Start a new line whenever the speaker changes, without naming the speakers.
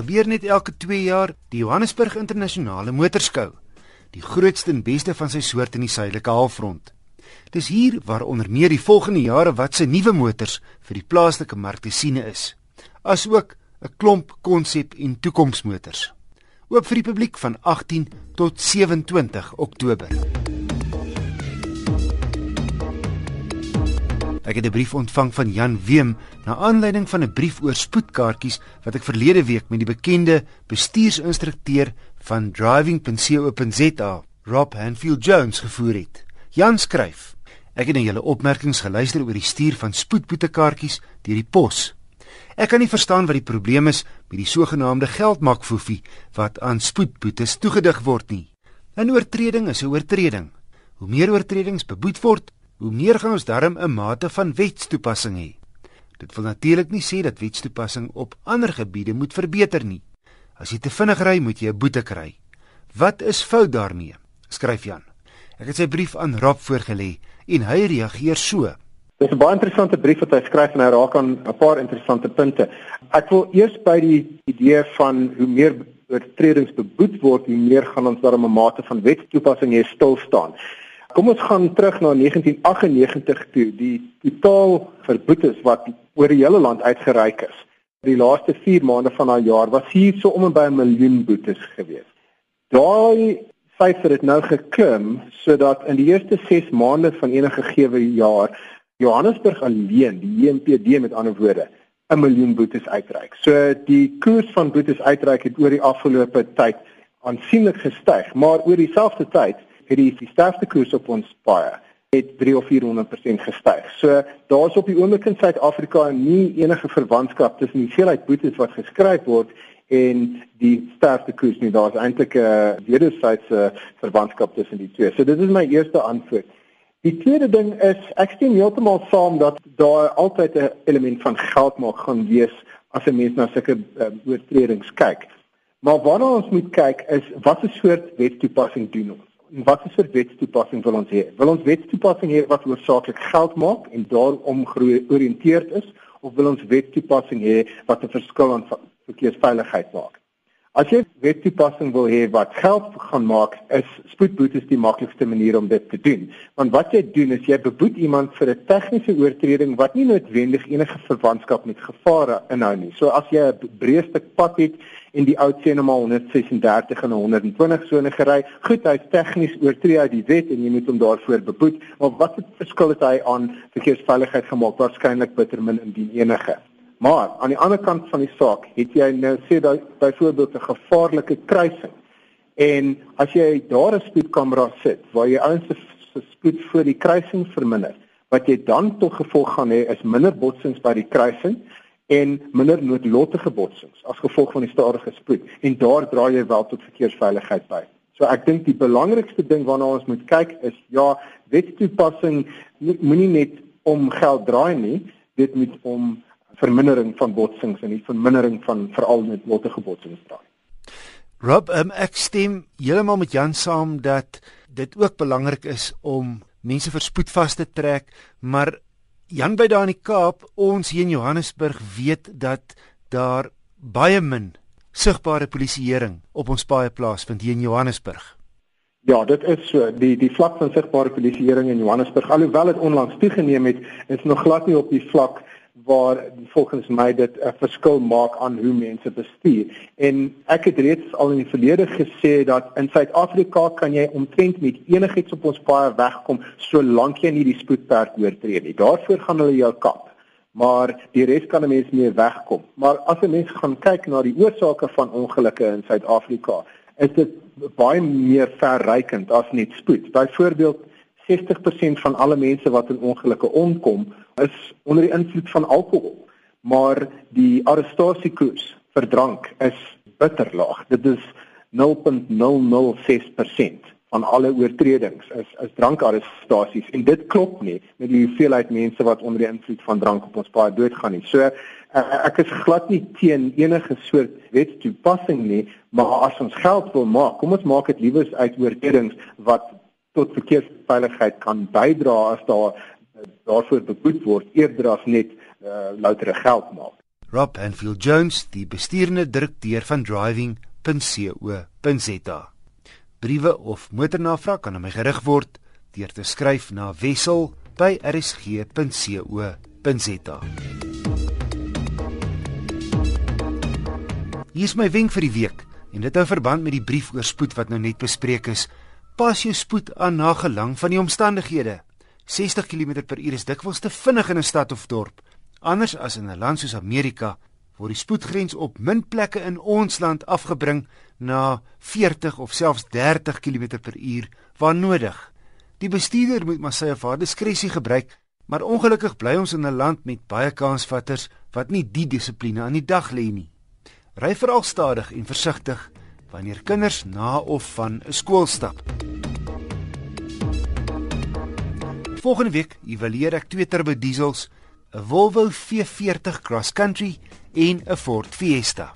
gebeur net elke 2 jaar die Johannesburg Internasionale Motorskou, die grootste en beste van sy soort in die suidelike halfrond. Dis hier waar onder meer die volgende jare wat se nuwe motors vir die plaaslike mark te sien is, asook 'n klomp konsep en toekomsmotors. Oop vir die publiek van 18 tot 27 Oktober. Ek het 'n brief ontvang van Jan Weem na aanleiding van 'n brief oor spoedkaartjies wat ek verlede week met die bekende bestuursinstrukteur van driving.co.za, Rob Hanfield Jones gevoer het. Jan skryf: Ek het na julle opmerkings geluister oor die stuur van spoedboetekaartjies deur die pos. Ek kan nie verstaan wat die probleem is met die sogenaamde geldmakfoefie wat aan spoedboetes toegedig word nie. 'n Oortreding is 'n oortreding. Hoe meer oortredings beboet word, hoe meer gaan ons darm 'n mate van wetstoepassing hê. Dit wil natuurlik nie sê dat wetstoepassing op ander gebiede moet verbeter nie. As jy te vinnig ry, moet jy 'n boete kry. Wat is fout daarmee? skryf Jan. Ek het sy brief aan Rob voorgelê en hy reageer so.
Dit is 'n baie interessante brief wat hy skryf en hy raak aan 'n paar interessante punte. Ek wil eers by die idee van hoe meer oortredings beboet word, hoe meer gaan ons darm 'n mate van wetstoepassing hê stil staan. Kom ons gaan terug na 1998 toe, die totaal vir boetes wat oor die hele land uitgereik is. Die laaste 4 maande van daai jaar was hier so om en by 'n miljoen boetes gewees. Daai syfer het nou geklim sodat in die eerste 6 maande van enige gegewe jaar Johannesburg alleen, die JMPD met ander woorde, 'n miljoen boetes uitreik. So die koers van boetes uitreik het oor die afgelope tyd aansienlik gestyg, maar oor dieselfde tyd het die, die sterfte koers op ons paaie het 3 of 400% gestyg. So daar's op die oomblik in Suid-Afrika nie enige verwantskap tussen die hoeveelheid boetes wat geskryf word en die sterfte koers nie. Daar's eintlik 'n wederwysige verwantskap tussen die twee. So dit is my eerste antwoord. Die tweede ding is ek stem heeltemal saam dat daar altyd 'n element van geld maak gaan wees as 'n mens na sulke uh, oortredings kyk. Maar waarna ons moet kyk is watter soort wetstoepassing doen ons? Wat is vir wetstoepassing wil ons hê? Wil ons wetstoepassing hê wat oorsaaklik geld maak en daarom georiënteerd is of wil ons wetstoepassing hê wat 'n verskil aan verkeersveiligheid maak? As jy wetstoepassing wil hê wat geld gaan maak, is spoedboetes die maklikste manier om dit te doen. Want wat jy doen is jy beboet iemand vir 'n tegniese oortreding wat nie noodwendig enige verwantskap met gevare inhou nie. So as jy 'n breë stuk pad het en die ou sê nou maar 136 en 120 sone gery. Goed, hy's tegnies oortree uit die wet en jy moet hom daarvoor beboet. Maar wat het verskil het hy aan verkeersveiligheid gemaak? Waarskynlik bitter min indien enige. Maar aan die ander kant van die saak, het jy nou sê dat byvoorbeeld 'n gevaarlike kruising. En as jy daar 'n spoedkamera sit waar jy ouens se spoed voor die kruising verminder, wat jy dan tot gevolg gaan hê is minder botsings by die kruising en minder noodlottige botsings as gevolg van die stadige spoed. En daar dra jy wel tot verkeersveiligheid by. So ek dink die belangrikste ding waarna ons moet kyk is ja, wetstoepassing moenie net om geld draai nie, dit moet om vermindering van botsings en die vermindering van veral noodlottige botsings draai.
Rob, um, ek stem heeltemal met Jan saam dat dit ook belangrik is om mense vir spoed vas te trek, maar Jan by daar in die Kaap, ons hier in Johannesburg weet dat daar baie min sigbare polisieering op ons paaie plaasvind hier in Johannesburg.
Ja, dit is so. Die die vlak van sigbare polisieering in Johannesburg, alhoewel dit onlangs toegeneem het, is nog glad nie op die vlak waar volgens my dit 'n verskil maak aan hoe mense bestuur. En ek het reeds al in die verlede gesê dat in Suid-Afrika kan jy omtrent met enigiets op ons paaie wegkom solank jy nie die spoedperk oortree nie. Daarvoor gaan hulle jou kap. Maar die res kan 'n mens nie wegkom. Maar as 'n mens gaan kyk na die oorsake van ongelukke in Suid-Afrika, is dit baie meer verrykend as net spoed. Byvoorbeeld 60% van alle mense wat in ongelukke omkom is onder die invloed van alkohol. Maar die arrestasiekoers vir drank is bitter laag. Dit is 0.006% van alle oortredings is is drankarrestasies en dit klop nie met die hoeveelheid mense wat onder die invloed van drank op ons paai doodgaan nie. So ek is glad nie teen enige soort wetstoepassing nie, maar as ons geld wil maak, kom ons maak dit liewers uit oortredings wat tot verkeersveiligheid kan bydra as daar daarvoor beboet word eerder as net uh, loutere geld maak.
Rob Anfield Jones, die bestuurende direkteur van driving.co.za. Briewe of motornavraag kan aan my gerig word deur te skryf na wissel@rsg.co.za. Hier is my wenk vir die week en dit hou verband met die brief oor spoed wat nou net bespreek is. Pas jou spoed aan na gelang van die omstandighede. 60 km/h is dikwels te vinnig in 'n stad of dorp. Anders as in 'n land soos Amerika word die spoedgrens op min plekke in ons land afgebring na 40 of selfs 30 km/h waar nodig. Die bestuurder moet maar sy of haar diskresie gebruik, maar ongelukkig bly ons in 'n land met baie kansvatters wat nie die dissipline aan die dag lê nie. Ry veral stadig en versigtig wanneer kinders na of van 'n skool stap. Volgende week evalueer ek twee turbo diesels, 'n Volvo V40 Cross Country en 'n Ford Fiesta.